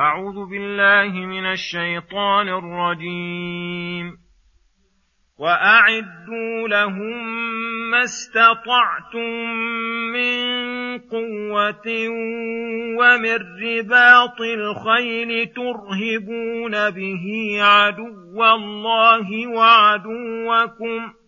أعوذ بالله من الشيطان الرجيم. وأعدوا لهم ما استطعتم من قوة ومن رباط الخيل ترهبون به عدو الله وعدوكم ۖ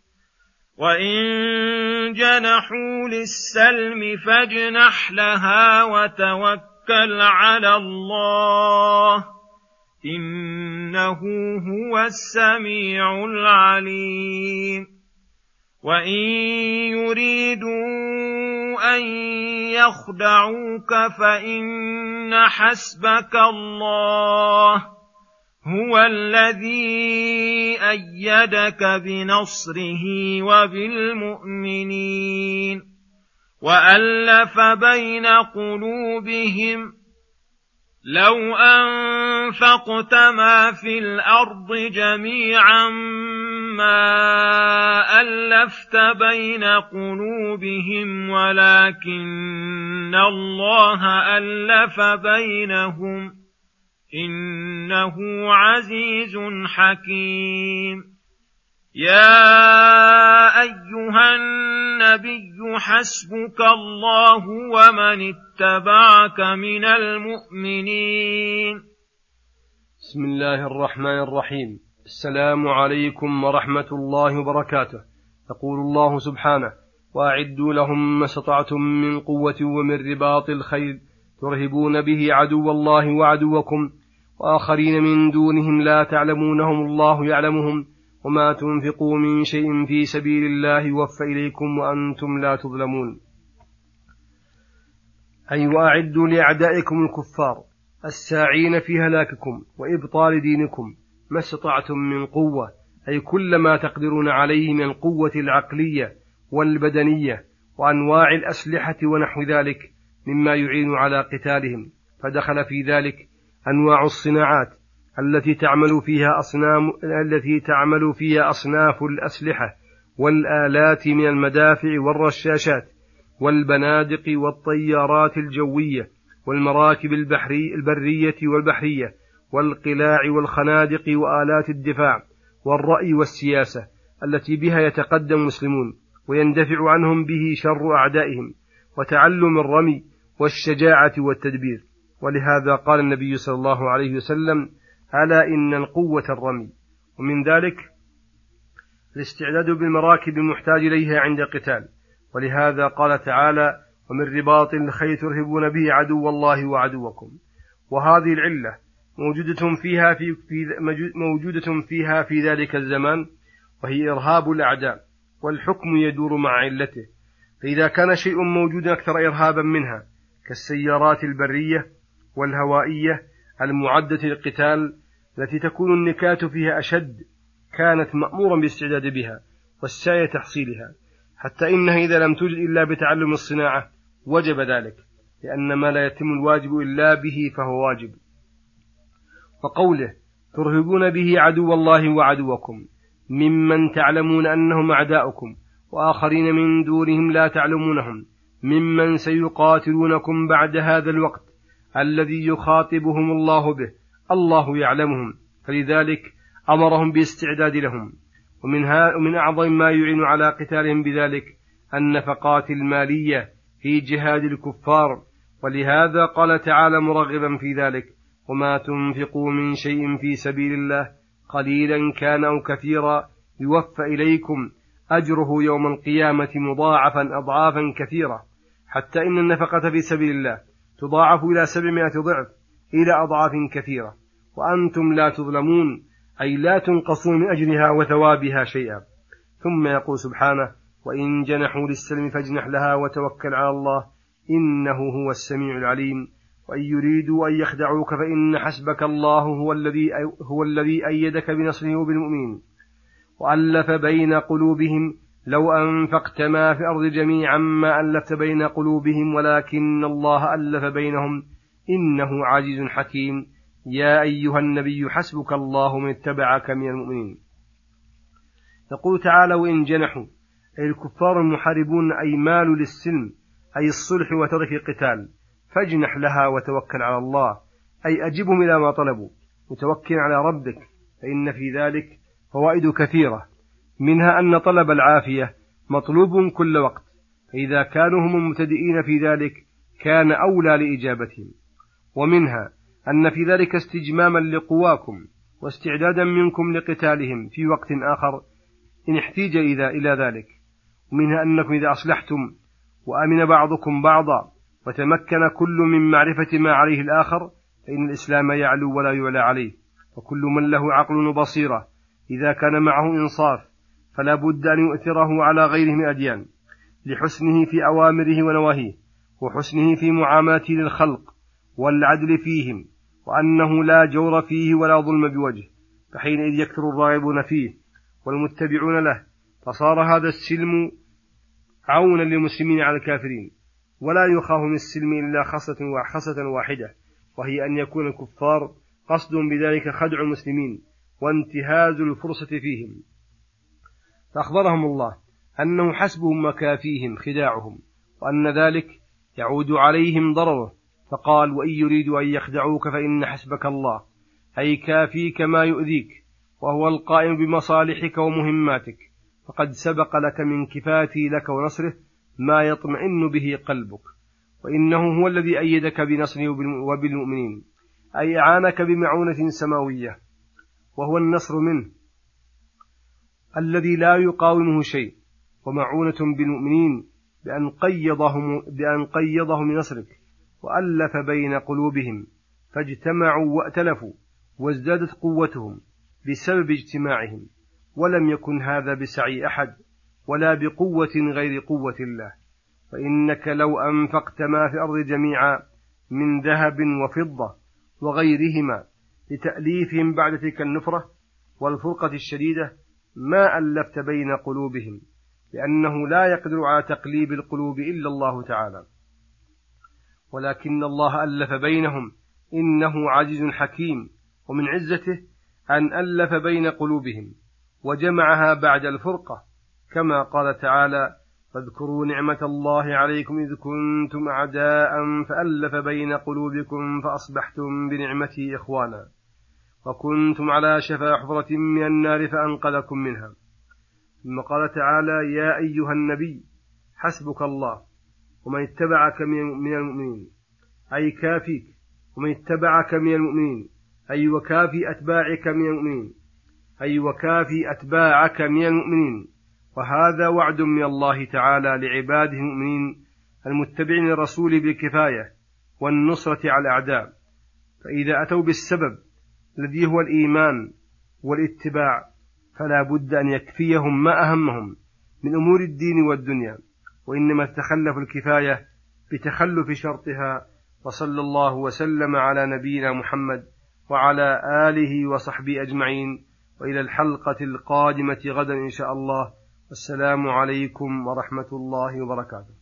وإن جنحوا للسلم فاجنح لها وتوكل على الله إنه هو السميع العليم وإن يريدوا أن يخدعوك فإن حسبك الله هو الذي إيدك بنصره وبالمؤمنين والف بين قلوبهم لو انفقت ما في الأرض جميعا ما الفت بين قلوبهم ولكن الله الف بينهم إنه عزيز حكيم. يا أيها النبي حسبك الله ومن اتبعك من المؤمنين. بسم الله الرحمن الرحيم. السلام عليكم ورحمة الله وبركاته. يقول الله سبحانه وأعدوا لهم ما استطعتم من قوة ومن رباط الخيل ترهبون به عدو الله وعدوكم وآخرين من دونهم لا تعلمونهم الله يعلمهم وما تنفقوا من شيء في سبيل الله يوفى إليكم وأنتم لا تظلمون. أي وأعدوا لأعدائكم الكفار الساعين في هلاككم وإبطال دينكم ما استطعتم من قوة أي كل ما تقدرون عليه من القوة العقلية والبدنية وأنواع الأسلحة ونحو ذلك مما يعين على قتالهم فدخل في ذلك أنواع الصناعات التي تعمل فيها أصنام التي تعمل فيها أصناف الأسلحة والآلات من المدافع والرشاشات والبنادق والطيارات الجوية والمراكب البحري البرية والبحرية والقلاع والخنادق وآلات الدفاع والرأي والسياسة التي بها يتقدم المسلمون ويندفع عنهم به شر أعدائهم وتعلم الرمي والشجاعة والتدبير. ولهذا قال النبي صلى الله عليه وسلم ألا إن القوة الرمي. ومن ذلك الاستعداد بالمراكب المحتاج إليها عند القتال. ولهذا قال تعالى ومن رباط الخيل ترهبون به عدو الله وعدوكم. وهذه العلة موجودة فيها في, في موجودة فيها في ذلك الزمان وهي إرهاب الأعداء والحكم يدور مع علته. فإذا كان شيء موجودا أكثر إرهابا منها كالسيارات البرية والهوائية المعدة للقتال التي تكون النكات فيها أشد كانت مأمورا بالاستعداد بها والسعي تحصيلها حتى إنها إذا لم توجد إلا بتعلم الصناعة وجب ذلك لأن ما لا يتم الواجب إلا به فهو واجب. وقوله ترهبون به عدو الله وعدوكم ممن تعلمون أنهم أعداؤكم وآخرين من دونهم لا تعلمونهم ممن سيقاتلونكم بعد هذا الوقت الذي يخاطبهم الله به الله يعلمهم فلذلك أمرهم بالاستعداد لهم. ومن, ومن أعظم ما يعين على قتالهم بذلك النفقات المالية في جهاد الكفار. ولهذا قال تعالى مرغبا في ذلك وما تنفقوا من شيء في سبيل الله قليلا كان أو كثيرا يوفى إليكم أجره يوم القيامة مضاعفا أضعافا كثيرة حتى إن النفقة في سبيل الله تضاعف إلى سبعمائة ضعف إلى أضعاف كثيرة. وأنتم لا تظلمون أي لا تنقصون من أجرها وثوابها شيئا. ثم يقول سبحانه وإن جنحوا للسلم فاجنح لها وتوكل على الله إنه هو السميع العليم. وإن يريدوا أن يخدعوك فإن حسبك الله هو الذي هو الذي أيدك بنصره وبالمؤمنين وألف بين قلوبهم لو أنفقت ما في الأرض جميعا ما ألفت بين قلوبهم ولكن الله ألف بينهم. إنه عزيز حكيم. يا أيها النبي حسبك الله من اتبعك من المؤمنين. يقول تعالى وإن جنحوا. أي الكفار المحاربون أي مالوا للسلم أي الصلح وترك القتال فاجنح لها وتوكل على الله. أي أجبهم إلى ما طلبوا. وتوكل على ربك. فإن في ذلك فوائد كثيرة. منها أن طلب العافية مطلوب كل وقت فإذا كانوا هم المبتدئين في ذلك كان أولى لإجابتهم. ومنها أن في ذلك استجماما لقواكم واستعدادا منكم لقتالهم في وقت آخر إن احتيج إذا إلى ذلك. ومنها أنكم إذا أصلحتم وأمن بعضكم بعضا وتمكن كل من معرفة ما عليه الآخر فإن الإسلام يعلو ولا يعلى عليه. وكل من له عقل وبصيرة إذا كان معه إنصاف فلا بد أن يؤثره على غيره من الأديان لحسنه في أوامره ونواهيه وحسنه في معاملته للخلق والعدل فيهم وأنه لا جور فيه ولا ظلم بوجه فحينئذ يكثر الراغبون فيه والمتبعون له فصار هذا السلم عونا للمسلمين على الكافرين ولا يخاف من السلم إلا خصة واحدة وهي أن يكون الكفار قصد بذلك خدع المسلمين وانتهاز الفرصة فيهم. فأخبرهم الله أنه حسبهم مكافيهم خداعهم وأن ذلك يعود عليهم ضرره. فقال وإن يريدوا أن يخدعوك فإن حسبك الله أي كافيك ما يؤذيك وهو القائم بمصالحك ومهماتك. فقد سبق لك من كفاته لك ونصره ما يطمئن به قلبك وإنه هو الذي أيدك بنصره وبالمؤمنين أي أعانك بمعونة سماوية وهو النصر منه. الذي لا يقاومه شيء ومعونة بالمؤمنين بأن قيضهم بأن قيضهم لنصرك وألف بين قلوبهم فاجتمعوا وائتلفوا وازدادت قوتهم بسبب اجتماعهم ولم يكن هذا بسعي أحد ولا بقوة غير قوة الله. فإنك لو أنفقت ما في الأرض جميعا من ذهب وفضة وغيرهما لتأليفهم بعد تلك النفرة والفرقة الشديدة ما ألفت بين قلوبهم لأنه لا يقدر على تقليب القلوب إلا الله تعالى. ولكن الله ألف بينهم إنه عزيز حكيم ومن عزته أن ألف بين قلوبهم وجمعها بعد الفرقة كما قال تعالى فاذكروا نعمة الله عليكم إذ كنتم أعداء فألف بين قلوبكم فأصبحتم بنعمته إخوانا. وكنتم على شفا حفرة من النار فأنقذكم منها. ثم قال تعالى يا أيها النبي حسبك الله ومن اتبعك من المؤمنين. أي كافيك. ومن اتبعك من المؤمنين. أي وكافي أتباعك من المؤمنين. أي وكافي أتباعك من المؤمنين. وهذا وعد من الله تعالى لعباده المؤمنين المتبعين للرسول بالكفاية والنصرة على الأعداء. فإذا أتوا بالسبب الذي هو الإيمان والاتباع فلا بد أن يكفيهم ما أهمهم من أمور الدين والدنيا وإنما تتخلف الكفاية بتخلف شرطها وصلى الله وسلم على نبينا محمد وعلى آله وصحبه أجمعين وإلى الحلقة القادمة غدا إن شاء الله. السلام عليكم ورحمة الله وبركاته.